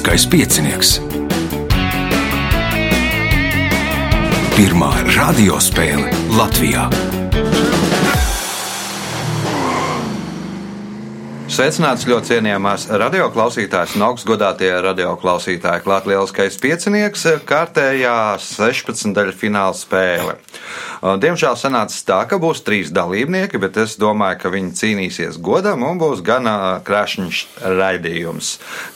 Lieliskais piecinieks. Pirmā radiospēle Latvijā. Sveicināts ļoti cienījamās radioklausītājas un augstgadātie radioklausītāji. Klāt lieliskais piecinieks, kārtējā 16. daļa fināla spēle. Diemžēl sanāca tā, ka būs trīs dalībnieki, bet es domāju, ka viņi cīnīsies godam un būs gana krāšņš raidījums.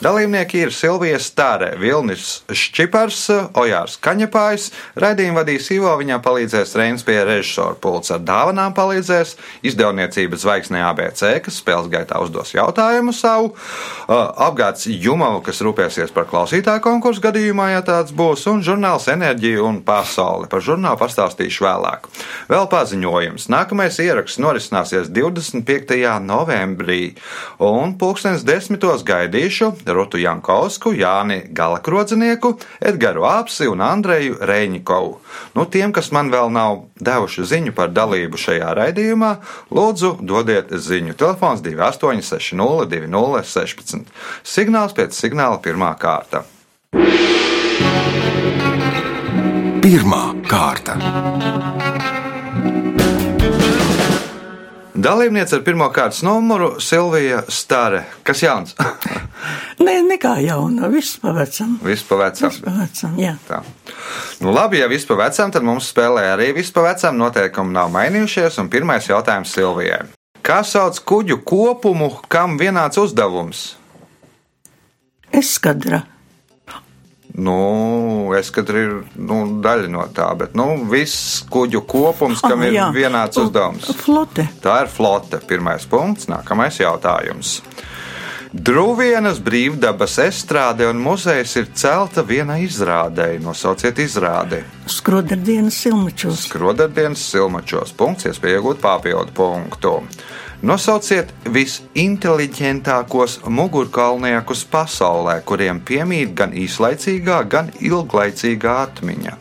Dalībnieki ir Silvija Stāre, Vilnis Šķipars, Ojārs Kaņepājs. Raidījumu vadīs Ivo, viņam palīdzēs Reins pie režisora pulca. Ar dāvanām palīdzēs izdevniecības zvaigznē ABC, kas spēles gaitā uzdos jautājumu savu. Apgāds Jumavu, kas rūpēsies par klausītāju konkursu gadījumā, ja tāds būs, un žurnāls Enerģija un Pasaule. Par žurnālu pastāstīšu vēlāk vēlāk. Vēl paziņojums. Nākamais ieraksts norisināsies 25. novembrī, un pulkstenis desmitos gaidīšu Rutu Jankovsku, Jāni Galakrodzenieku, Edgaru Āpsi un Andreju Reņikovu. Nu, tiem, kas man vēl nav devuši ziņu par dalību šajā raidījumā, lūdzu dodiet ziņu. Telefons 2860 2016. Signāls pēc signāla pirmā kārta. Pirmā kārta. Dalībniece ar pirmā kārtas numuru Silvija Stare. Kas jauns? Nē, nekā jauna. Viss pavecam. Viss pavecam, jā. Tā. Nu, labi, ja viss pavecam, tad mums spēlē arī viss pavecam. Noteikumi nav mainījušies. Un pirmais jautājums Silvijai. Kā sauc kuģu kopumu, kam vienāds uzdevums? Eskadra. Nu, eskadra ir nu, daļa no tā, bet nu, viss kuģu kopums, kam Ah, ir jā. vienāds uzdevums. Flote. Tā ir flote. Pirmais punkts, nākamais jautājums. Drūvienas brīvdabas estrāde un muzejs ir celta vienai izrādēji. Nosauciet izrādi. Skrodardienas silmačos. Skrodardienas silmačos. Punkts, iespēja iegūt papildu punktu. Nosauciet visinteliģentākos mugurkaulniekus pasaulē, kuriem piemīt gan īslaicīgā, gan ilglaicīgā atmiņa.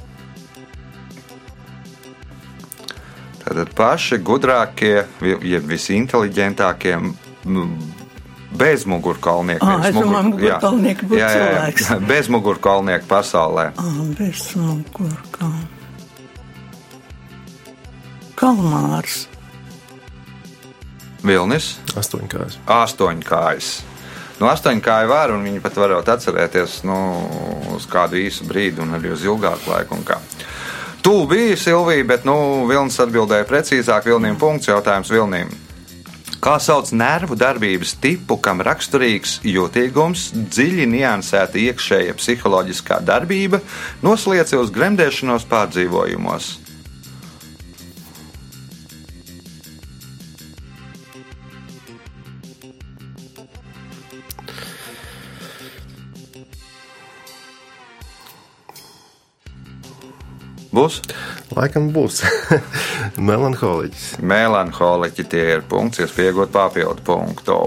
Tātad paši gudrākie, jeb visinteliģentākie bez mugurkaulnieku. Ā, nevis es domāju, mugur- mugurkaulnieki būtu Jā, jā, cilvēks. Bez mugurkaulnieku pasaulē. Ah, bez mugurkā. Kalmārs. Vilnis. Astoņkājas. astoņkājas. Nu, astoņkāja var, un viņi pat varot atcerēties nu, uz kādu īsu brīdi, un arī uz ilgāku laiku. Tūlīt bija Silvija, bet nu, Vilnis atbildēja precīzāk. Vilniem punkts jautājums Vilniem. Kā sauc nervu darbības tipu, kam raksturīgs jūtīgums, dziļi niansēta iekšēja psiholoģiskā darbība, nosliece uz gremdēšanos pārdzīvojumos? Būs? Laikam būs melanholiķis. Melanholiķi tie ir punkts, kas pieaugot papildu punktu.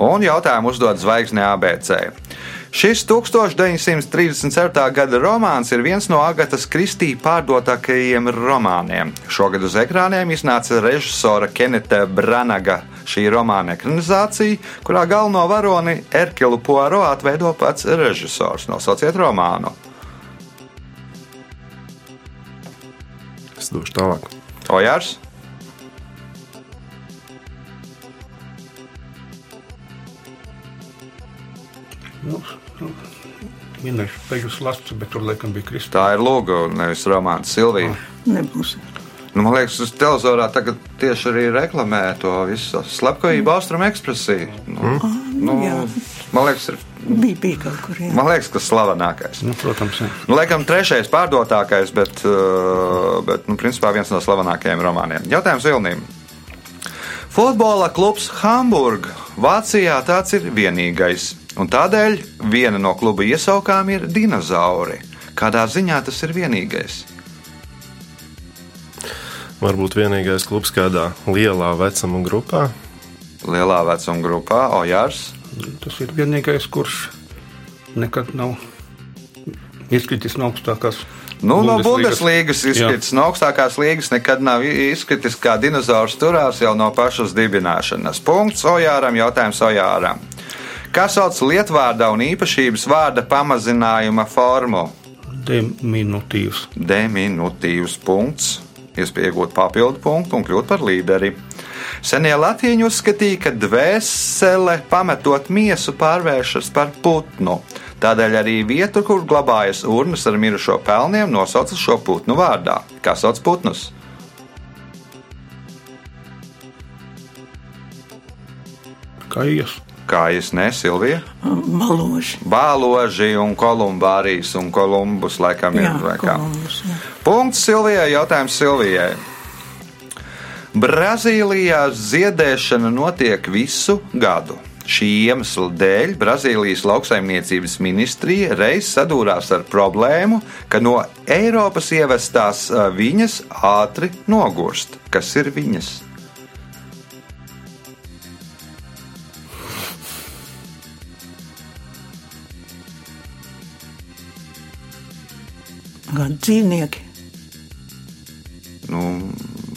Un jautājumu uzdod zvaigzne ABC. Šis 1937. gada romāns ir viens no Agatas Kristī pārdotākajiem romāniem. Šogad uz ekrāniem iznāca režisora Keneta Branaga šī romāna ekranizācija, kurā galveno varoni Erkilu Poiro atveido pats režisors. Nosauciet romānu. Es došu tālāk. Ojārs? Nu, nu, minēšu peļus lasu, bet tur laikam bija Kristus. Tā ir Lūga, nevis romāns Silvija. Nebūs. Nu, man liekas, uz televizorā tagad tieši arī reklamē to visu slepkavību, austrumu ekspresiju. Nu, nu, jā. man liekas, ir, Bija, bija kaut kur. Jā. man liekas, tas slavenākais. Nu, protams, jā. Nu, laikam, trešais pārdotākais, bet, uh, bet nu, principā viens no slavenākajiem romāniem. Jautājums Vilnīm. Futbola klubs Hamburga. Vācijā tāds ir vienīgais. Un tādēļ viena no kluba iesaukām ir dinozauri. Kādā ziņā tas ir vienīgais? Varbūt vienīgais klubs kādā lielā vecuma grupā. Lielā vecuma grupā, Ojārs. Tas ir vienīgais, kurš nekad nav izkritis no augstākās. Nu, no Bundeslīgas. Izkritis, no augstākās līgas nekad nav izkritis, kā dinozaurs turās jau no pašas dibināšanas. Punkts Ojāram, jautājums Ojāram. Kā sauc lietvārda un īpašības vārda pamazinājuma formu? Diminutīvs. Diminutīvs punkts. Iespēja iegūt papildu punktu un kļūt par līderi. Senie latīņi uzskatīja, ka dvēsele, pametot miesu, pārvēršas par putnu. Tādēļ arī vietu, kur glabājas urnas ar mirušo pelniem, nosauca šo putnu vārdā. Kā sauc putnus? Kājas. Kājas ne, Silvija? Baloži. Bāloži un kolumbārijas un kolumbus laikam ir. Jā, kā? Kolumbus, jā. Punkts Silvijai, jautājums Silvijai. Brazīlijā ziedēšana notiek visu gadu. Šī iemesla dēļ Brazīlijas lauksaimniecības ministrija reiz sadūrās ar problēmu, ka no Eiropas ievestās viņas ātri nogurst. Kas ir viņas? Gan dzīvnieki. Nu,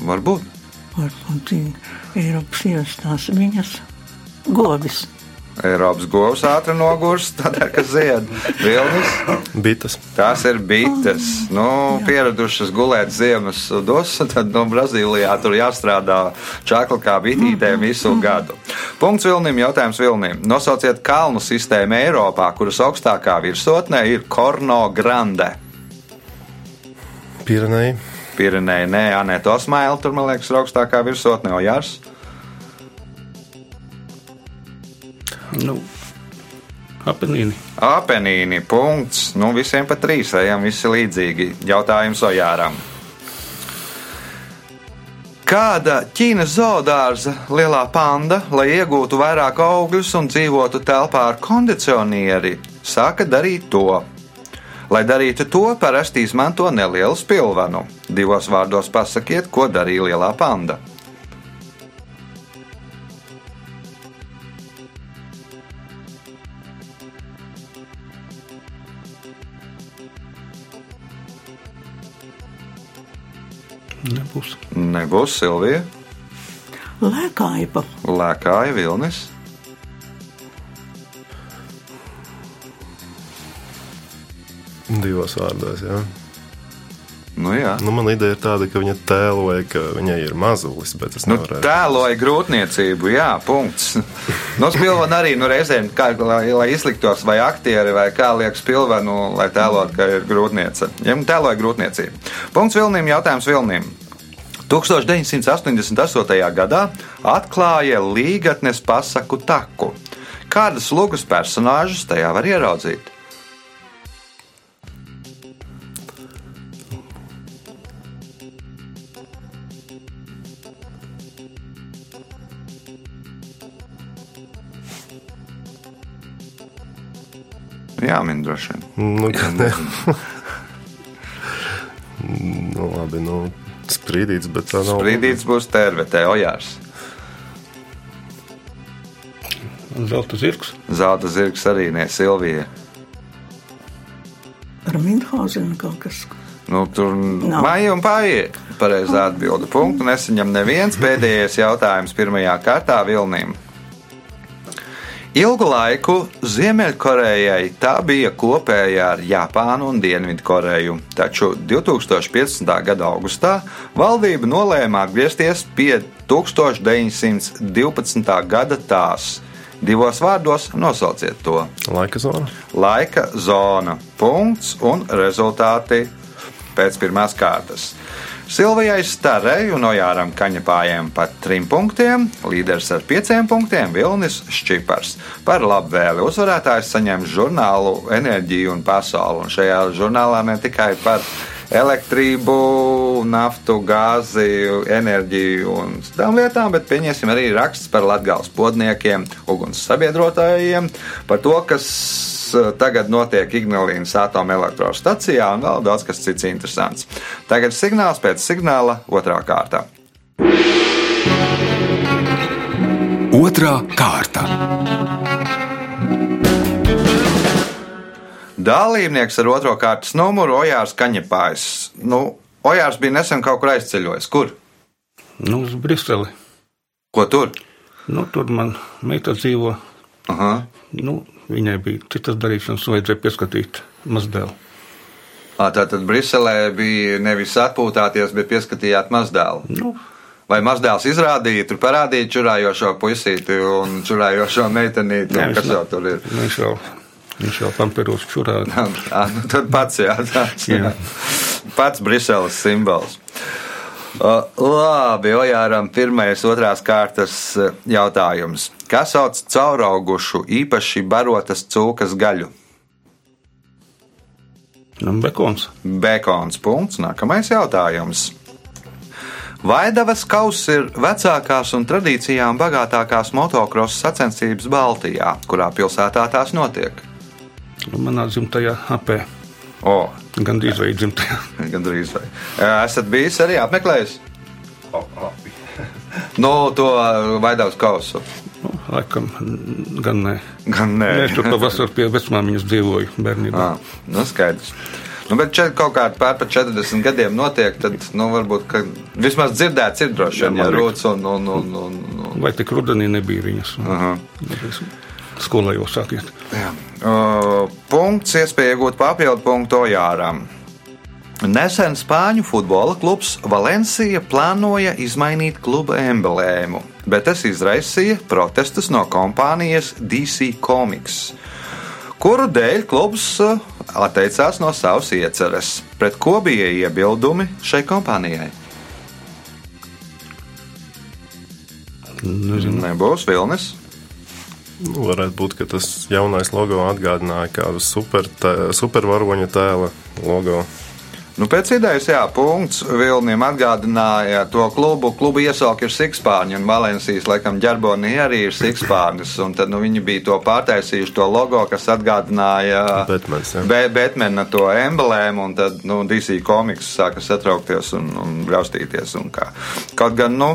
varbūt. Dzīv- Eiropas ievestās viņas govis. Eiropas govs ātri nogurst, tādēļ, ka zied vilnis. Bites. Tās ir bites, nu, pieradušas gulēt ziemas sudos, tad no Brazīlijā tur jāstrādā čakli kā bitītēm visu gadu. Punkts Vilnim, jautājums Vilnim. Nosauciet kalnu sistēmu Eiropā, kuras augstākā virsotnē ir Korno Grande. Pirenei. Pirenei, nē, Anēta Osmaila, tur man liekas, ir augstākā virsotne, Ojārs. Nu, apenīni. Apenīni, punkts. Nu, visiem pa trīs ejam, visi līdzīgi. Jautājums Ojāram. Kāda Ķīnas zoodārza lielā panda, lai iegūtu vairāk augļus un dzīvotu telpā ar kondicionieri, sāka darīt to? Lai darītu to, parasti izmanto nelielu spilvenu. Divos vārdos pasakiet, ko darīja lielā panda. Nebūs. Nebūs Silvija, Lēkāja pa lēkāja vilnis. Divos vārdos. Jā. Nu, jā. Nu, man ideja ir tāda, ka viņa tēloja, ka viņai ir mazulis, bet es Nu, nevaru. tēloja grūtniecību, jā, punkts. No spilvena arī nu, reizēm, kā, lai, lai izliktos, vai aktieri, vai kā liekas spilvenu, lai tēlot, ka ir grūtniece. Ja nu, tēloja grūtniecību. Punkts Vilnim, jautājums Vilnim. 1988. gadā atklāja līgatnes pasaku taku. Kādas lugas personāžus tajā var ieraudzīt? Nu, ne. nu, labi, nu, sprīdīts, bet tā nav. Brīdīts būs tērvetē, ojārs. Zelta zirgs. Zelta zirgs arī ne Silvija. ar Minhausenu kaut kas. Nu, tur Nav. maija un paiet. Pareizā atbilde. Punktu nesaņem neviens. Pēdējais jautājums pirmajā kārtā Vilnim. Ilgu laiku Ziemeļkorejai tā bija kopējā ar Japānu un Dienvidkoreju, taču 2015. gada augustā valdība nolēma atgriezties pie 1912. gada tās. Divos vārdos nosauciet to. Laika zona. Laika zona, punkts un rezultāti pēc pirmās kārtas. Silvijai Starei un Ojāram Kaņepājiem pat trim punktiem, līderis ar pieciem punktiem Vilnis Šķipars. Par labvēli uzvarētājs saņem žurnālu Enerģiju un pasauli. Un šajā žurnālā ne tikai par elektrību, naftu, gāzi, enerģiju un tām lietām, bet pieņemsim arī raksts par latgāles podniekiem, uguns sabiedrotājiem, par to, kas eh, tagad notiek Ignalīnas atomelektrostacijā un vēl daudz kas cits interesants. Tagad signāls pēc signāla otrā kārta. Otra kārta. Dalībnieks ar otro kārtas numuru Ojārs Kaņepājs. Nu, Ojārs bija nesen kaut kur aizceļojis. Kur? Nu, uz Briseli. Ko tur? Nu, tur man meita dzīvo Aha. Nu, viņai bija citas darīšanas, vajadzēja pieskatīt mazdēlu. Tātad Briselē bija nevis atpūtāties, bet pieskatījāt mazdēlu. Nu, Vai mazdēls izrādīja, tur parādīja čurājošo puisīti un čurājošo meitenīti? Nē, un Kas jau tur ir? viņš jau, viņš jau pamperos čurā. Ā, nu, tad pats jā, tāds, jā. Jā. pats Briseles simbols. Uh, labi, Ojāram, pirmais, otrās kārtas jautājums. Kas sauc cauraugušu, īpaši barotas cūkas gaļu? Nu, bekons. Bekons punkts. Nākamais jautājums. Vaidavas kauss ir vecākās un tradīcijām bagātākās motocross sacensības Baltijā, kurā pilsētā tās notiek. Nu, manā dzimtajā apē. O, Gan drīz vai dzimtajā. gandrīz vai. Esat bijis arī apmeklējis? Nu, to Vaidavas kausu. Nu, laikam, gan nē. Gan nē. Nē, es tur pavasarī pie vecmāmiņas dzīvoju bērnībā. Ah, nu skaidrs. Nu, bet šeit kaut kādā pār par 40 gadiem notiek, tad nu, varbūt vismaz dzirdēts ir droši vien rūts un, un, un, un, un. Vai tik rudenī nebija viņas? Aha. Skolā jau sākiet. Uh, punkts, iespēja iegūt papildu punktu Ojāram. Nesen Spāņu futbola klubs Valencija plānoja izmainīt kluba emblēmu, bet tas izraisīja protestus no kompānijas DC Comics, kuru dēļ klubs atteicās no savas ieceres. Pret ko bija iebildumi šai kompānijai? Nezinu. Nebūs Vilnis. Nu, varētu būt, ka tas jaunais logo atgādināja kādu super, supervaroņa tēla logo. Nu, pēc idejas, jā, punkts Vilnim atgādināja to klubu. Klubu iesauka ir Sikspārņi, un Valencijas, laikam, ģerbonī arī ir Sikspārnis. Un tad nu, viņi bija to pārtaisījuši, to logo, kas atgādināja Batmans. Be Batmana to emblēmu, un tad nu, DC komiks sāka satraukties un, un braustīties. Un kā. Kaut gan, nu,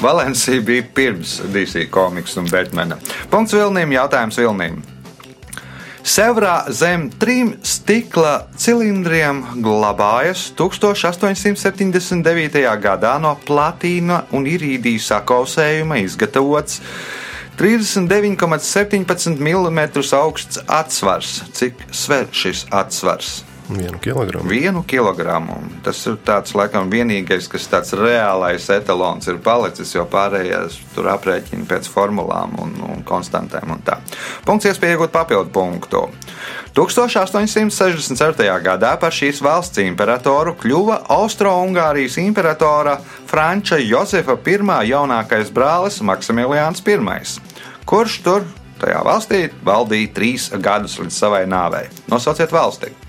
Valencija bija pirms DC komiks un Batmana. Punkts Vilnim, jautājums Vilnim. Sevrā zem trim stikla cilindriem glabājas 1879. gadā no platīna un irīdija sakausējuma izgatavots 39,17 mm augsts atsvars. Cik sver šis atsvars? Vienu kilogramu. Vienu kilogramu. Tas ir tāds, laikam, vienīgais, kas tāds reālais etalons ir palicis, jo pārējais tur aprēķina pēc formulām un, un konstantēm. Un tā. Punkts iespēja iegūt papildu punktu. 1864. gadā par šīs valsts imperatoru kļuva Austro-Ungārijas imperatora Franča Josefa I jaunākais brālis Maksimiliāns I, kurš tur tajā valstī valdīja trīs gadus līdz savai nāvei. Nosauciet valsti!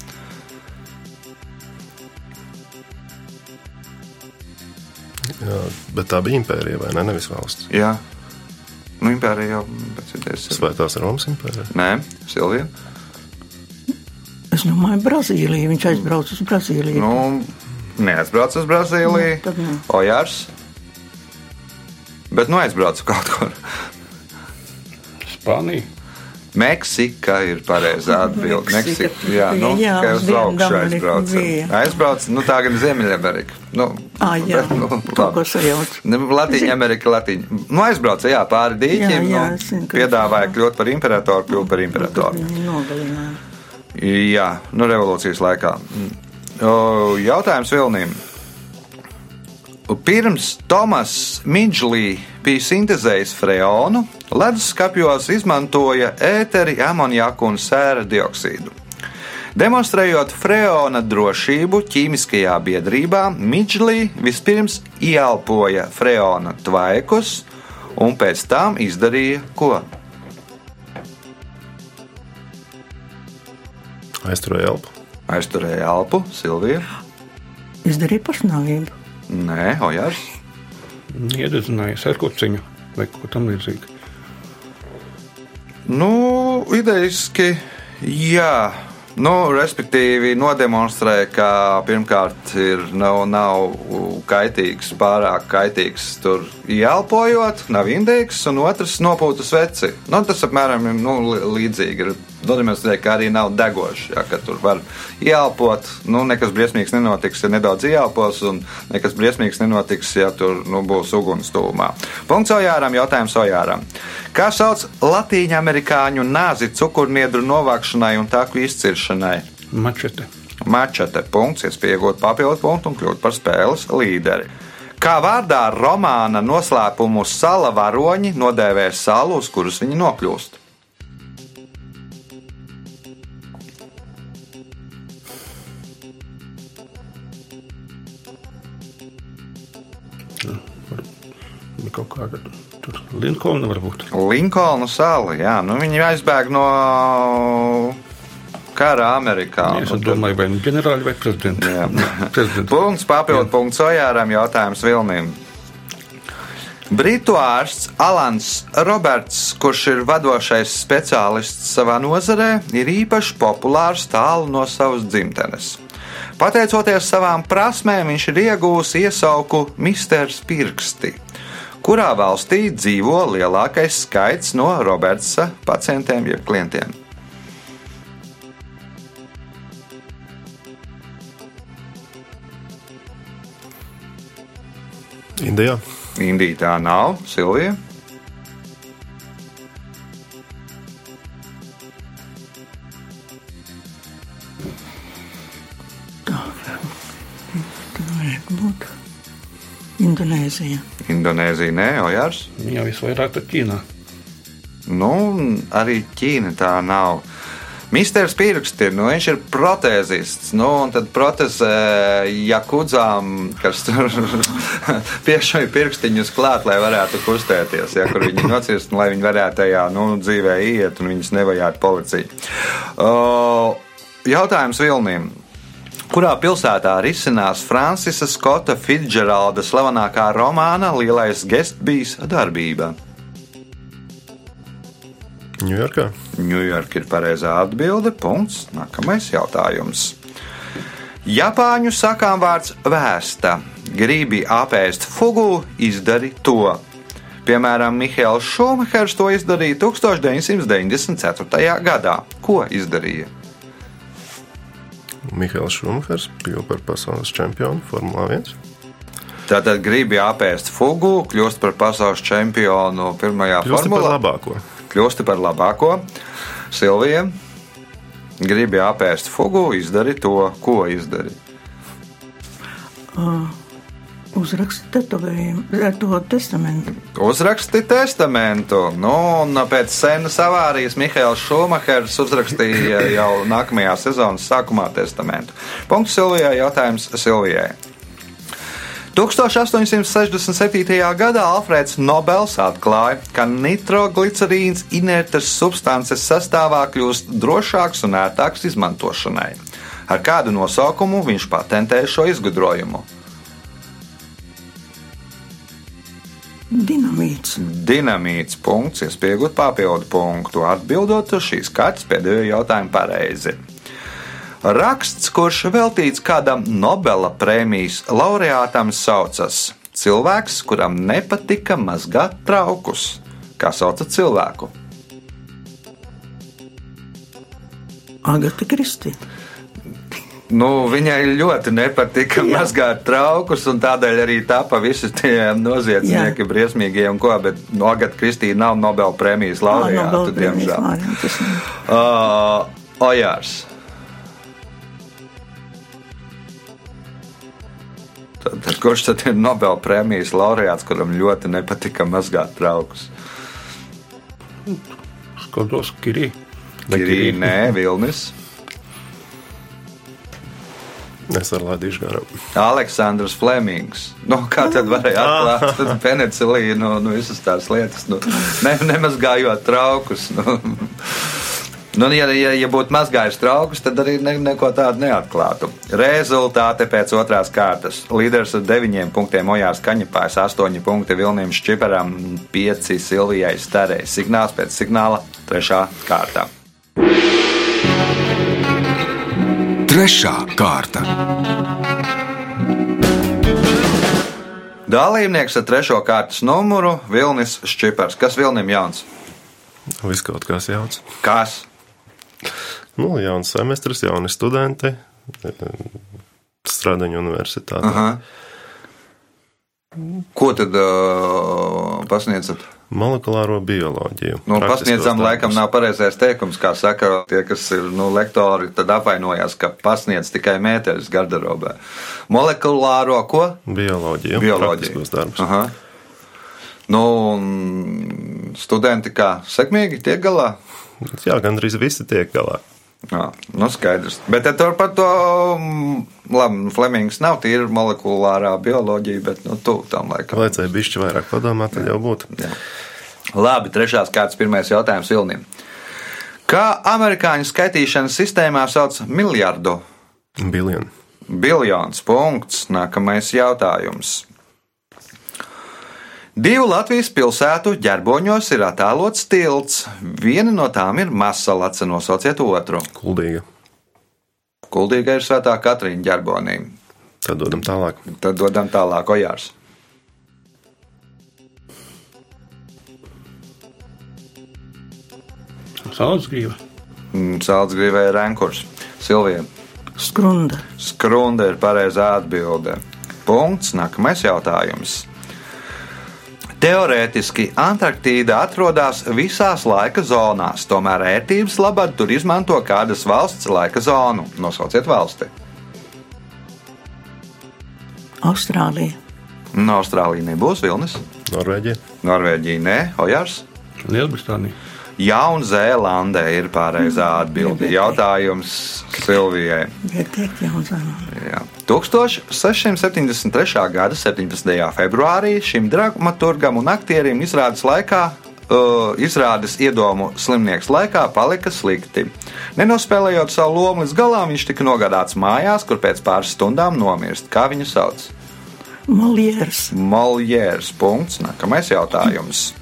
Jā, bet tā bija impērija vai ne? Nevis valsts. Jā, nu, impērija jau pēc idejas ir. Svētās Romas impērija. Nē, Silvija. Es domāju, Brazīlija. Viņš aizbrauca uz Brazīliju. Nu, neaizbrauc uz Brazīliju. Nu. Ojārs. Bet nu aizbraucu kaut kur. Spānija. Meksika ir pareizā atbilde. Meksika. Jā, nu, Jā, kā uz augšu Dienvidamerika aizbrauc. bija. Aizbrauc, nu tā gan Ziemeļamerika. Nu, Ah, jā, bet, nu, labi. ko sajauc. Latīņa Amerika, Latīņa. Nu, aizbrauca, jā, pāri dīķim. Jā, jā, nu, piedāvāja kļūt par imperatoru, kļūt par imperatoru. Nogalināja. Jā, nu, revolūcijas laikā. O, Jautājums Vilniem. Pirms Tomas Midžlī bija sintēzējis freonu, leduskapjos izmantoja ēteri, amoniaku un sēra dioksīdu. Demonstrējot freona drošību ķīmiskajā biedrībā, Midžlī vispirms ieelpoja freona tvaikus un pēc tam izdarīja ko? Aizturēja elpu. Aizturēja elpu, Silvija. Izdarīja pašnāvību. Nē, Ojārs. Iededzinājies ar kociņu vai ko tam līdzīgu. Nu, idejaski, jā. Nu, respektīvi, nodemonstrē, ka pirmkārt ir, nav, nav kaitīgs, pārāk kaitīgs tur ieelpojot, nav indīgs, un otrs nopūta sveci. Nu, tas apmēram nu, līdzīgi. Ir nodemonstrē, ka arī nav degošs. Ja, tur var ieelpot, nu, nekas briesmīgs nenotiks, ja nedaudz ieelpos, un nekas briesmīgs nenotiks, ja tur nu, būs uguns tūmā. Punkts Ojāram, jautājums Ojāram. Kā sauc latīņu amerikāņu nāzi cukurniedru novākšanai un taku izciršanai? Mačete. Mačete punkts, iespējot papildu punktu un kļūt par spēles līderi. Kā vārdā romāna noslēpumu sala varoņi nodēvē salu, uz kuras viņi nokļūst? Kāda tur Linkolna varbūt. Linkolna sala, jā, nu viņi aizbēg no kara Amerikā. Es Nu, domāju, vai nu ģenerāli vai prezidenti. Jā. prezidenti. Punkts, papildu punkts Ojāram, jautājums Vilnim. Britu ārsts Alans Roberts, kurš ir vadošais speciālists savā nozarē, ir īpaši populārs tālu no savas dzimtenes. Pateicoties savām prasmēm, viņš ir iegūs iesauku Misters Pirksti, kurā valstī dzīvo lielākais skaits no Robertsa pacientiem jeb klientiem. Indijā. Indija tā nav, Silvija. Indonēzija. Indonēzija, nē, Ojārs. Viņa visvairāk tur Ķīnā. Nu, arī Ķīna tā nav. Misters Pirksts ir, nu, viņš ir protēzists. Nu, un tad protezē jakudzām, kas tur piešķir pirkstiņus klāt, lai varētu kustēties, ja kur viņi nocirst, un lai viņi varētu tajā nu, dzīvē iet un viņus nevajātu policija. Uh, jautājums Vilniem. Kurā pilsētā risinās Francisa Skota Fitzgeralda slavenākā romāna Lielais Gestbijs darbība? Ņujorkā. Ņujorka ir pareizā atbilde. Punkts. Nākamais jautājums. Japāņu sakām vārds vēsta. Gribi apēst fugu, izdari to. Piemēram, Mihails Šumahers to izdarīja 1994. gadā. Ko izdarīja? Mihails Šumahers kļuva par pasaules čempionu Formulā 1. Tātad gribi apēst fugu, kļūst par pasaules čempionu pirmajā Kļūst par formulā. labāko. Kļūsti par labāko. Silvija, gribi apēst fugu, izdari to, ko izdari. Uzrakstīt tetovējumu, to testamentu. Uzraksti testamentu. Nu, un pēc senas avārijas Mihails Šumahers uzrakstīja jau nākamajā sezonas sākumā testamentu. Punkts Silvijai. Jautājums Silvijai. 1867. gadā Alfrēds Nobels atklāja, ka nitroglicerīns inertas substances sastāvā kļūst drošāks un ērtāks izmantošanai. Ar kādu nosaukumu viņš patentēja šo izgudrojumu? Dinamīts. Dinamīts punkts, iespējot papildu punktu. Atbildot uz šīs kārtas pēdējo jautājumu pareizi. Raksts, kurš veltīts kādam Nobela prēmijas laureātam, saucas Cilvēks, kuram nepatika mazgāt traukus. Kā sauca cilvēku? Agata Kristīna. Nu, viņai ļoti nepatika Jā. mazgāt traukus, un tādēļ arī tāpa visi tie noziedznieki, Jā. briesmīgie un ko. Bet no Agata Kristīna nav Nobela prēmijas laureāta, diemžēl. Uh, Ojārs. Tad, tad, kurš tad ir Nobela prēmijas laureāts, kuram ļoti nepatika mazgāt traukus? Skatos, Kirī. Kirī, nē, Vilnis, Es ar laidīšu garām. Aleksandrs Flemings. Nu, kā tad varēja atklāt penicilīnu un visas tās lietas? Nu, ne, nemazgājot traukus. Nu. Nu, ja, ja, ja būtu mazgājis traukus, tad arī ne, neko tādu neatklātu. Rezultāti pēc otrās kārtas. Līderis ar deviņiem punktiem Ojārs Kaņepājs, astoņi punkti Vilniem Šķiparam, pieci Silvijai Starei. Signāls pēc signāla trešā kārta. Trešā kārta. Dalībnieks ar trešo kārtas numuru Vilnis Šķipars. Kas Vilnim jauns? Viss kaut kas jauns. Kas? Nu, jauns semestris, jauni studenti, Stradaņu universitātē. Aha. Ko tad uh, pasniedzat? Molekulāro bioloģiju. Nu, pasniedzam, laikam, nav pareizais teikums, kā saka tie, kas ir nu, lektori, tad apvainojās, ka pasniedz tikai mēteļus garderobē. Molekulāro ko? Bioloģiju. Bioloģiju. Darbus. Aha. Nu, studenti kā sekmīgi tiek galā? Jā, gandrīz visi tiek galā. Jā, nu skaidrs. Bet tad tur par to, mm, labi, nu, Flemings nav tīra molekulārā bioloģija, bet, nu, tu tam laikam. Vajadzēja bišķi vairāk padomāt, tad jau būtu. Jā. Labi, trešās kārtas pirmais jautājums Vilnim. Kā amerikāņu skaitīšanas sistēmā sauc miljardu? Biljoni. Biljons punkts. Nākamais jautājums. Divu Latvijas pilsētu ģerboņos ir attēlots tilts. Viena no tām ir Masalaca, nosauciet otru. Kuldīga. Kuldīga ir svētā Katrīna ģerbonī. Tad dodam tālāk. Tad dodam tālāk Ojārs. Saudzgrīva. Sāls gribēja Renkurs. Silvija. Skrunda. Skrunda ir pareizā atbilde. Punkts. Nākamais jautājums. Teorētiski Antarktīda atrodas visās laika zonās, tomēr ērtības labad tur izmanto kādas valsts laika zonu. Nosauciet valsti. Austrālija. No Austrālija nebūs Vilnis, Norvēģija. Norvēģija nē, Ojārs. Lielbritānija. Jaunzēlandē ir pareizā atbilde. Jautājums Silvijai. Jā. 1673. gada 17. februārī šim dramaturgam un aktierim izrādes laikā. Uh, izrādes iedomu slimnieks laikā palika slikti. Nenospēlējot savu lomu līdz galam, viņš tika nogādāts mājās, kur pēc pāris stundām nomirst. Kā viņu sauc? Moljērs. Moljērs. Punkts. Nākamais jautājums.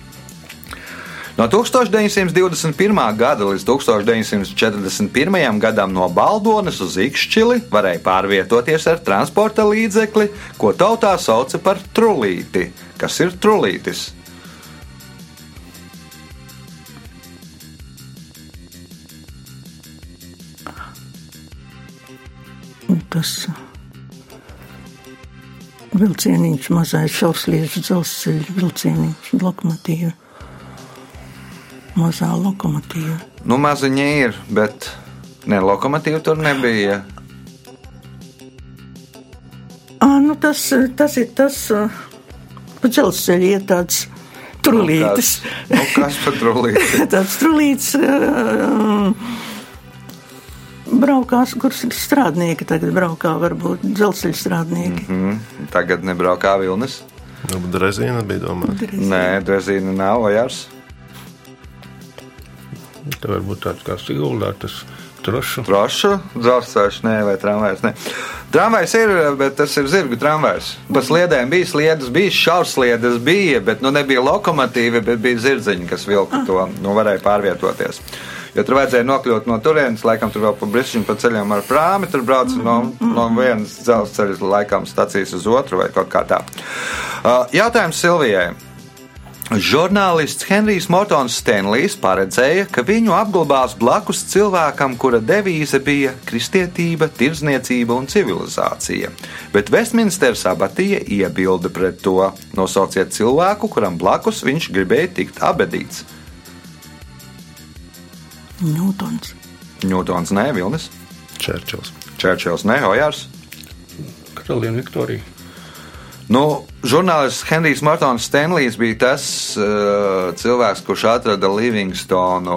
No 1921. gada līdz 1941. gadam no Baldonas uz Ikšķili varēja pārvietoties ar transporta līdzekli, ko tautā sauca par trulīti. Kas ir trulītis? Tas vilcieniņš, mazais šausliežu dzelzceļa vilcieniņš, lokomotīva. Mazā lokomotīva. Nu, maziņa ir, bet ne lokomotīva tur nebija. À, nu tas, tas ir tas, pa dzelzceļa iet tāds trulītis. Kas, nu, kas par trulīti? tāds trulītis. Uh, Braukās, kurš ir strādnieki, tagad braukā varbūt dzelzceļa strādnieki. Mm, tagad nebraukā Vilnis. Nu, bet Rezīna bija domāta. Nē, Drezīna nav vajars. Tā var būt tāds kā Siguldā, tas trošu. Trošu, dzelzceļš, nē, vai tramvajs. Nē. Tramvajs ir, bet tas ir zirgu tramvajs. Pa sliedēm bija sliedas, bija šaursliedas, bija, bet nu, nebija lokomotīvi, bet bija zirdziņi, kas vilka to, nu, varēja pārvietoties. Jo tur vajadzēja nokļūt no turienes, laikam tur vēl pa brīšķiņu pa ceļiem ar prāmi, tur brauc no, no vienas dzelzceļa laikam stacijas uz otru vai kaut kā tā. Uh, Jautājums Silvijai. Žurnālists Henrijs Mortons Stenlijs paredzēja, ka viņu apglabās blakus cilvēkam, kura devīze bija kristietība, tirdzniecība un civilizācija. Bet Westminsteras abatija iebilda pret to. Nosauciet cilvēku, kuram blakus viņš gribēja tikt abedīts. Ņūtons. Ņūtons, nē, Vilnis, Čērčils. Čērčils, nē, Hojārs. Karaliene Viktorija. Nu, žurnālists Henrijs Martons Stenlijs bija tas uh, cilvēks, kurš atrada Livingstonu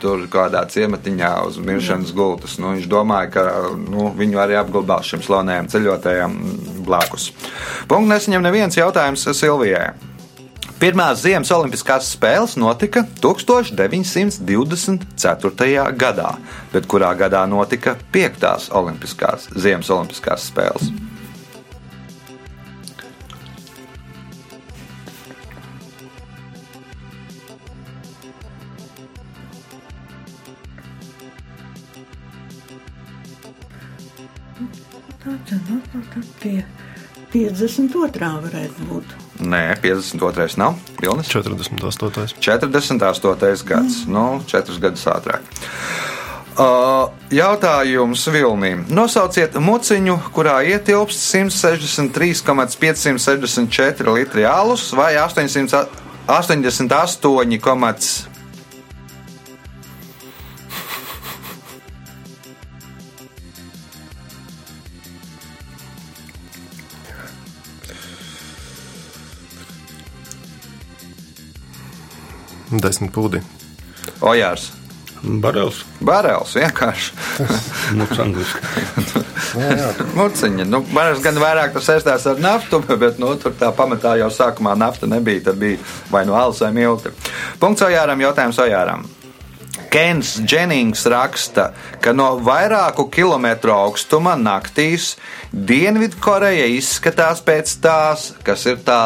tur kādā ciematiņā uz miršanas gultas. Nu, viņš domāja, ka nu, viņu arī apglabās šim slavenajam ceļotājam blakus. Punkts nesaņem neviens jautājums Silvijai. Pirmās Ziemas Olimpiskās spēles notika 1924. gadā, bet kurā gadā notika 5. Olimpiskās, Ziemas Olimpiskās spēles? Tā tad nu, tā pie 52. varētu būt. Nē, 52. nav. Vilnis? 48. 48. gads, nu, 4 gadus ātrāk. Uh, jautājums Vilnīm. Nosauciet muciņu, kurā ietilpst 163,564 litri alus vai 888,5 Desmit pūdi. Ojārs. Barels, Barels vienkārši. Muciņa. Nu, Barels gan vairāk saistās ar naftu, bet nu, tur tā pamatā jau sākumā nafta nebija. Tad bija vai nu alus vai milti. Punkts Ojāram, jautājums Ojāram. Kens Dženings raksta, ka no vairāku kilometru augstuma naktīs Dienvidkoreja izskatās pēc tās, kas ir tā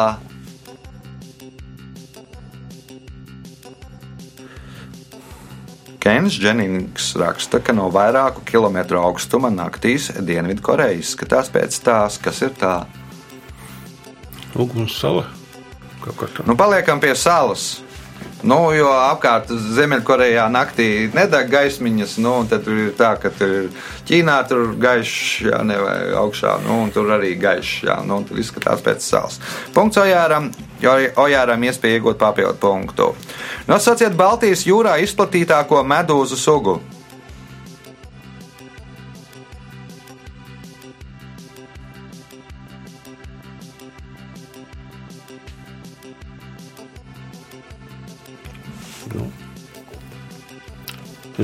Kens Dženings raksta, ka no vairāku kilometru augstuma naktīs Dienvidkoreja izskatās pēc tās, kas ir tā. Uguns sala. Nu, paliekam pie salas. Nu, jo apkārt Ziemeļkorejā naktī nedeg gaismiņas, nu, tad ir tā, ka tur ir Ķīnā tur gaišs, jā, ne, vai augšā, nu, un tur arī gaišs, jā, nu, tur izskatās pēc salas. Punkts Ojāram, jo Ojāram iespēja iegūt papildu punktu. Nosauciet Baltijas jūrā izplatītāko medūzu sugu.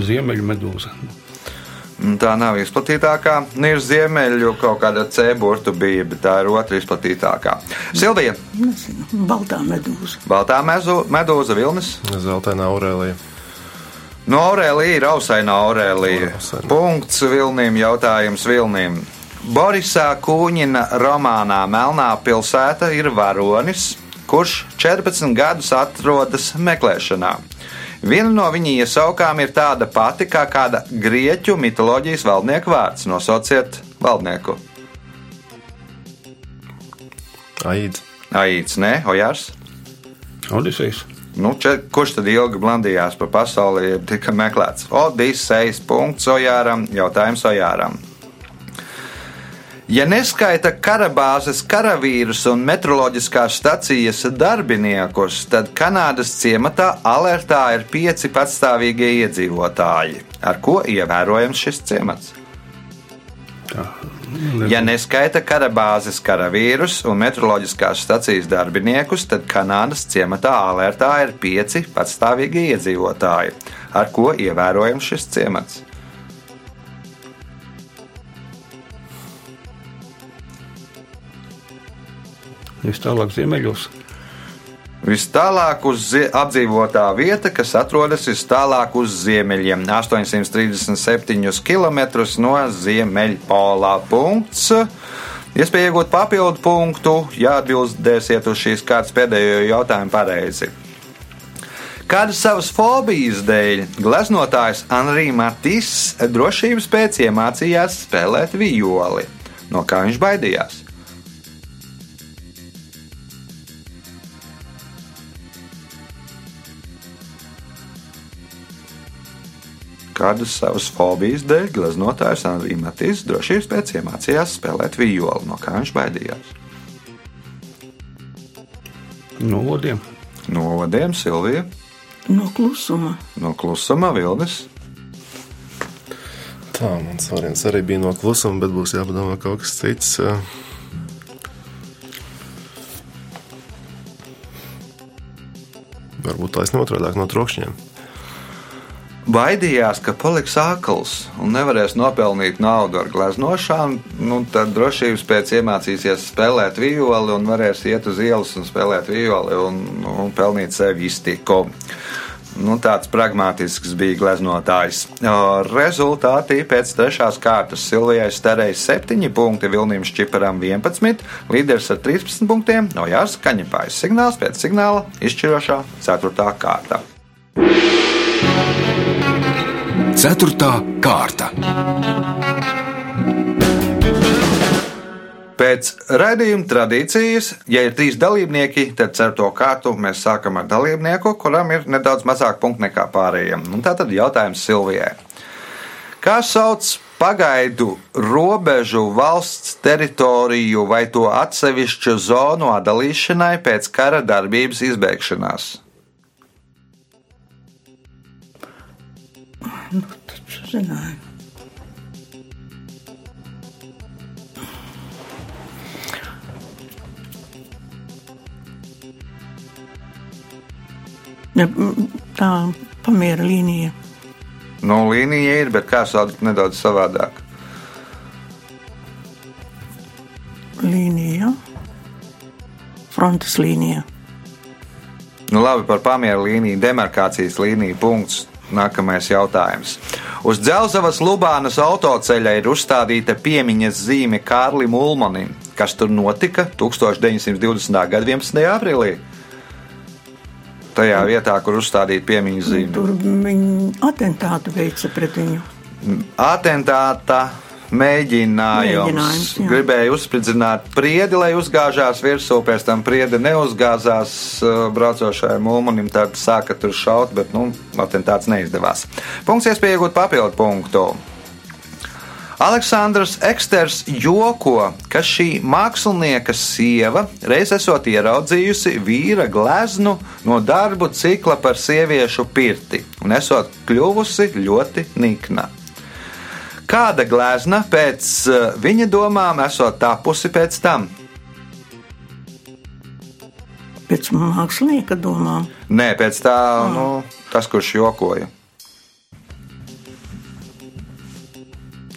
Ziemeļu medūza. Un Tā nav izplatītākā. Nu, ir ziemeļu kaut kāda cēburtu bija, bet tā ir otra izplatītākā. Silvija, Nezinu, baltā medūza. Baltā mezu, medūza vilnis. Zeltainā Aurēlija. No Aurēlija ir ausaina Aurēlija. Ausaina. Punkts Vilniem, jautājums Vilniem. Borisā Kūņina romānā Melnā pilsēta ir varonis, kurš 14 gadus atrodas meklēšanā. Viena no viņa iesaukām ir tāda pati kā kāda grieķu mitoloģijas valdnieka vārds. Nosauciet valdnieku. Aīds. Aīts, nē, Ojārs. Odisejs. Nu, če, kurš tad ilgi blandījās pa pasauli, tika meklēts? Odisejas punkts Ojāram, jautājums Ojāram. Ja neskaita karabāzes karavīrus un meteoroloģiskās stacijas darbiniekus, tad Kanādas ciematā alertā ir pieci patstāvīgie iedzīvotāji. Ar ko ievērojams šis ciemats? Ja neskaita karabāzes karavīrus un meteoroloģiskās stacijas darbiniekus, tad Kanādas ciematā alertā ir pieci patstāvīgi iedzīvotāji. Ar ko ievērojams šis ciemats? Vis tālāk ziemeļos. Vis tālāk uz apdzīvotā vieta, kas atrodas vis tālāk uz ziemeļiem, 837 km no ziemeļpolā. Punkts. Iespēja iegūt papildu punktu, ja atbildēsiet uz šīs kārtas pēdējo jautājumu pareizi. Kādas savas fobijas dēļ gleznotājs Anri Matis drošības pēc iemācījās spēlēt violi? No kā viņš baidījās? Kādas savas fobijas dēļ gleznotājs Anri Matis drošības pēc iemācījās spēlēt violi? No kā viņš baidījās? No odiem. No vadiem Silvija, No klusuma. no klusuma Vilnis. Tā, mans variants arī bija no klusuma, bet būs jāpadomā kaut kas cits. Varbūt taisnība otrādi no trokšņiem. Baidījās, ka paliks akls un nevarēs nopelnīt naudu ar gleznošanu, nu, tad drošības pēc iemācīsies spēlēt violi un varēs iet uz ielas un spēlēt violi un, un pelnīt sev iztiku. Nu, tāds pragmatisks bija gleznotājs. O, Rezultāti pēc trešās kārtas Silvijai starēja 7 punkti, Vilniem Šķiparam 11, līderis ar 13 punktiem, no Jārs Kaņepājas signāls pēc signāla izšķirošā 4. kārta. Ceturtā kārta. Pēc raidījuma tradīcijas, ja ir trīs dalībnieki, tad ar to kārtu mēs sākam ar dalībnieku, kuram ir nedaudz mazāk punktu nekā pārējiem. Un tā tad jautājums Silvijai. Kā sauc pagaidu robežu valsts teritoriju vai to atsevišķu zonu atdalīšanai pēc kara darbības izbeigšanās? Nu, taču zināju. Ja, tā pamiera līnija. Nu, līnija ir, bet kā sauc nedaudz savādāk? līnija, frontes līnija. Nu, labi, par pamieru līniju, demarkācijas līniju punkts. Nākamais jautājums. Uz Dzelzavas Lubānas autoceļa ir uzstādīta piemiņas zīme Kārlim Ulmanim. Kas tur notika 1920. gada 11. aprīlī? Tajā vietā, kur uzstādīta piemiņas zīme. Tur viņi atentātu veica pret viņu. Atentāta mēģinājums. Mēģinājums, jā. Gribēja uzspridzināt priedi, lai uzgāžās virsū, pēc tam priedi neuzgāzās uh, braucošajam ulmanim, tad sāka tur šaut, bet, nu, atentāts neizdevās. Punkts iespēja iegūt papildu punktu. Aleksandrs Eksters joko, ka šī mākslinieka sieva reiz esot ieraudzījusi vīra gleznu no darbu cikla par sieviešu pirti un esot kļuvusi ļoti nikna. Kāda glezna pēc eh, viņa domām esot tapusi pēc tam? Pēc mākslinieka domām. Nē, pēc tā, nu, tas, kurš jokoja.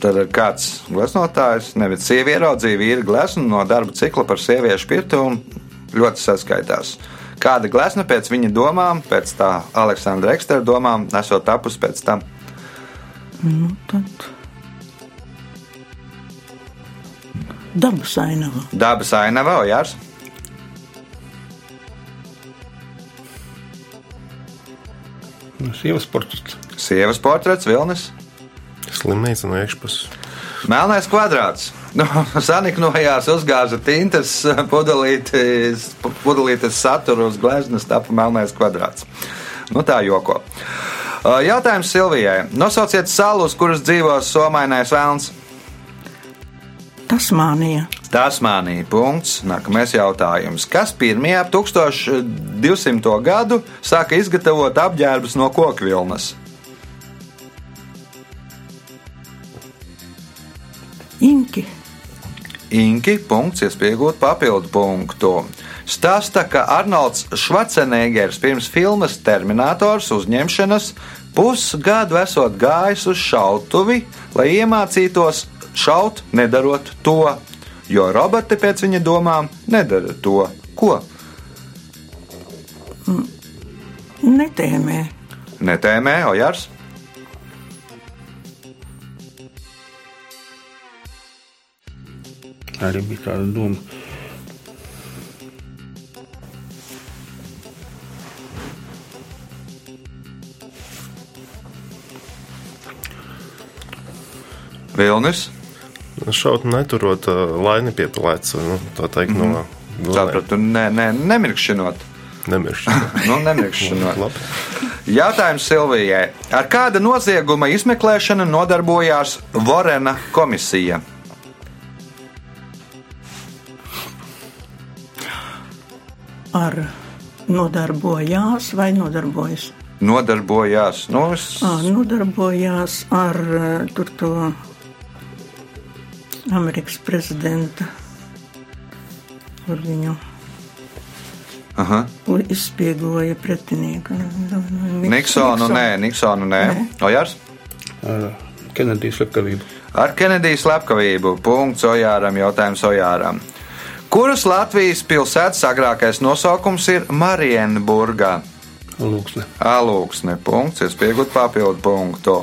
Tad ir kāds gleznotājs, nevis sieviete ieraudzīja vīru gleznu no darba cikla par sieviešu pirtu un ļoti saskaitās. Kāda glezna pēc viņa domām, pēc tā Aleksandra Ekstera domām, esot tapusi pēc tam? Nu, tad dabas ainava. Dabas ainava, Ojārs. Nu, Sievas portrets. Sievas portrets, Vilnis. Slimnīca no iekšpuses. Melnais kvadrāts. Nu, Saniknojās, uzgāza tintas, pudelītes, pudelītes saturu uz gleznas, tapa melnais kvadrāts. Nu, tā joko. Jautājums Silvijai. Nosauciet salu, uz kuras dzīvo somainais vēlns. Tasmānija. Tasmānija. Punkts. Nākamais jautājums. Kas pirmie ap 1200. gadu sāka izgatavot apģērbus no kokvilnas? Inki. Inki. Punkts, iespējot papildu punktu. Stāsta, ka Arnolds Švacenegers pirms filmas Terminators uzņemšanas pusgadu esot gājis uz šautuvi, lai iemācītos šaut, nedarot to, jo roboti pēc viņa domām nedara to, ko Netēmē. netēmē Ojārs. Arī bija tāda doma. Vilnis. Šaut neturot laini pie pleca. Nu, tā teikt, no Mhm. Sapratu, ne, ne, nemirkšķinot. Nemiršana. Nu, nemirkšķinot. Jautājums Silvijai. Ar kāda nozieguma izmeklēšanu nodarbojās Vorena komisija? Ar nodarbojās vai nodarbojas? Nodarbojās. Nu, es... À, nodarbojās ar tur to Amerikas prezidenta. Kur viņu Aha. izspiegoja pretinieku. Niksonu nē, Niksonu nē. Nē. Ojārs? Ar Kenedijas slepkavību. Ar Kenedijas slepkavību. Punkts Ojāram. Jautājums Ojāram. Kuras Latvijas pilsētas agrākais nosaukums ir Marienburgā? Lūksne. Alūksne. Punkts. Es pieņemu papildu punktu.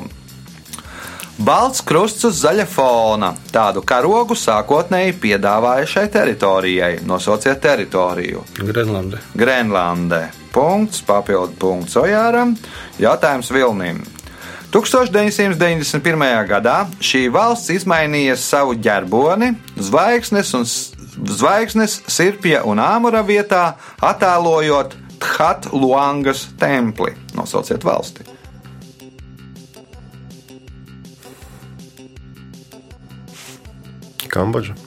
Balts krusts uz zaļa fona. Tādu karogu sākotnēji piedāvāja šai teritorijai. Nosauciet teritoriju. Grenlande. Grenlandē. Punkts, papildu punkts Ojāram. Jautājums Vilnim. 1991. gadā šī valsts izmainīja savu ģerboni, zvaigznes un zvaigznes sirpja un āmura vietā, attēlojot That Luangas templi. Nosauciet valsti. Kambodža.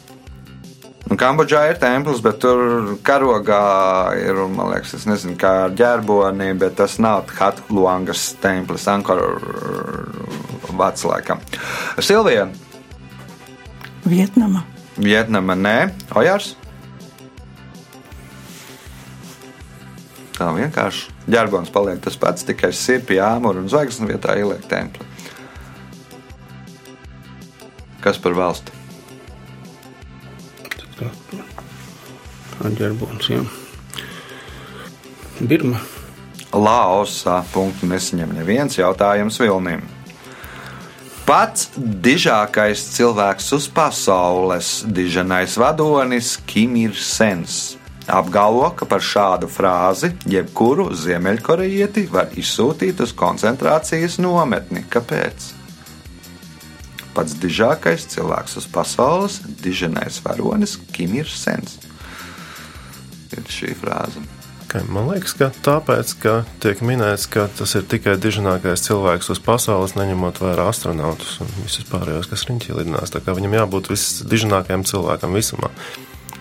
Nu, Kambodžā ir templis, bet tur karogā ir, man liekas, es nezinu, kā ar ģerboni, bet tas nav That Luangas templis, Ankor vārds laikam. Silvija, Vietnama. Vietnama, nē, Ojārs. Tā vienkārši ģerbons paliek tas pats, tikai sirpi, āmuru un zvaigznes vietā ieliek templi. Kas par valsti? Tā, tā ģerbons, jā. Birma. Laosā punktu nesaņem neviens jautājums Vilnim. Pats dižākais cilvēks uz pasaules, diženais vadonis Kim Ir Sens, apgalvo, ka par šādu frāzi jebkuru ziemeļkorejieti var izsūtīt uz koncentrācijas nometni. Kāpēc? Pats dižākais cilvēks uz pasaules, diženais varonis Kim Ir Sens. Ir šī frāze. Man liekas, ka tāpēc, ka tiek minēts, ka tas ir tikai diženākais cilvēks uz pasaules, neņemot vērā astronautus un visus pārējos, kas riņķī lidinās. Tā kā viņam jābūt visdiženākajam cilvēkam visumā.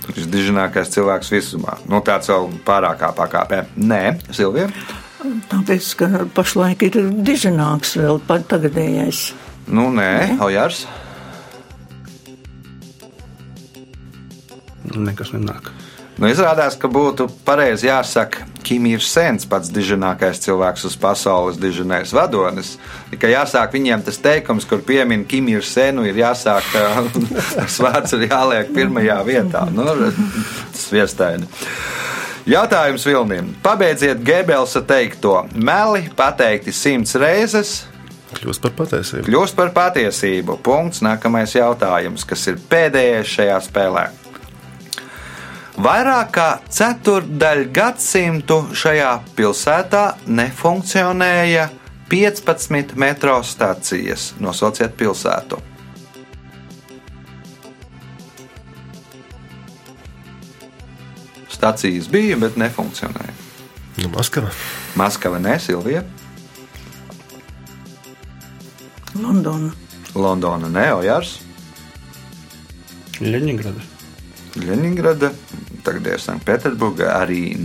Visdiženākais cilvēks visumā. Nu, tāds vēl pārākā pakāpē. Nē, Silvija. Tāpēc, ka pašlaik ir diženāks vēl pat tagadējais. Nu, nē, Ojārs. Nekas nenāk. Nu, izrādās, ka būtu pareizi jāsaka, Kim ir sens pats diženākais cilvēks uz pasaules, diženais vadonis. Tikai jāsāk viņiem tas teikums, kur piemin Kim ir senu, ir jāsāk, tas vārds ir jāliek pirmajā vietā. Nu, tas viestaini. Jautājums Vilnim. Pabeidziet Gebelsa teikto. Meli pateikti simts reizes, Kļūst par patiesību. kļūst par patiesību. Punkts. Nākamais jautājums, kas ir pēdējais šajā spēlē. Vairāk kā ceturdaļu gadsimtu šajā pilsētā nefunkcionēja 15 metro stācijas. Nosauciet pilsētu. Stācijas bija, bet nefunkcionēja. Nu, Maskava. Maskava, ne Silvija, Londona. Londona, ne Ojārs. Ļeņingrada. Leningrada, tagad ir Sanktpēterburga, arī.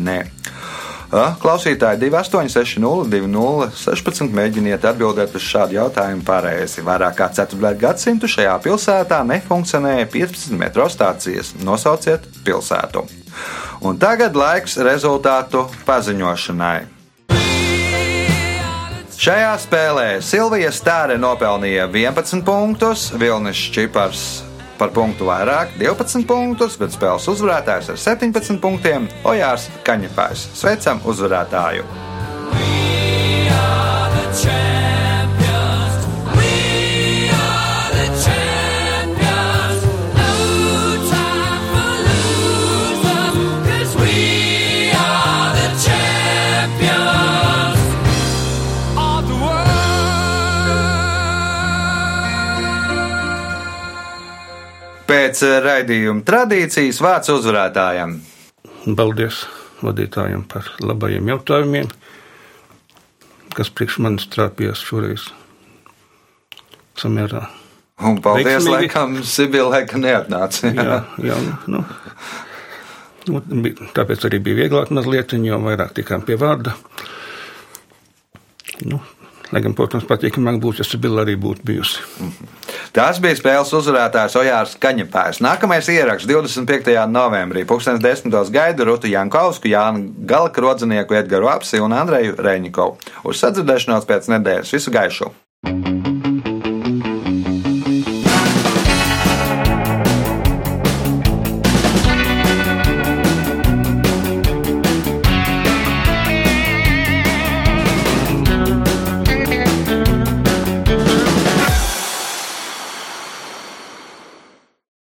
A, Klausītāji 2860, 2016 mēģiniet atbildēt uz šādu jautājumu pareizi. Vairāk kā ceturtdaļu gadsimtu šajā pilsētā nefunkcionēja 15 metro stācijas. Nosauciet pilsētu. Un tagad laiks rezultātu paziņošanai. Šajā spēlē Silvija Stāre nopelnīja 11 punktus, Vilnis Čipars par punktu vairāk, 12 punktus, bet spēles uzvarētājs ar 17 punktiem - Ojārs Kaņepājs. Sveicam uzvarētāju! Pēc eh, raidījuma tradīcijas vārds uzvarētājam. Paldies vadītājiem par labajiem jautājumiem, kas priekš manis trāpījās šoreiz samērā. Un paldies, Veiksmīgi. laikam, Sibila, ka neatnāca. Jā, jā nu, nu, bija- tāpēc arī bija vieglāk mazliet, jo vairāk tikām pie vārda. Nu, lai gan, protams, patīkamāk būtu, ja Sibila arī būtu bijusi. Tas bija spēles uzvarētājs Ojārs Kaņepājs. Nākamais ieraksts 25. novembrī. Pūkstens desmitos gaidu Rutu Jankausku, Jānu Galka Rodzenieku, Edgaru Apsi un Andreju Reņikovu. Uz sadzirdēšanos pēc nedēļas. Visu gaišu!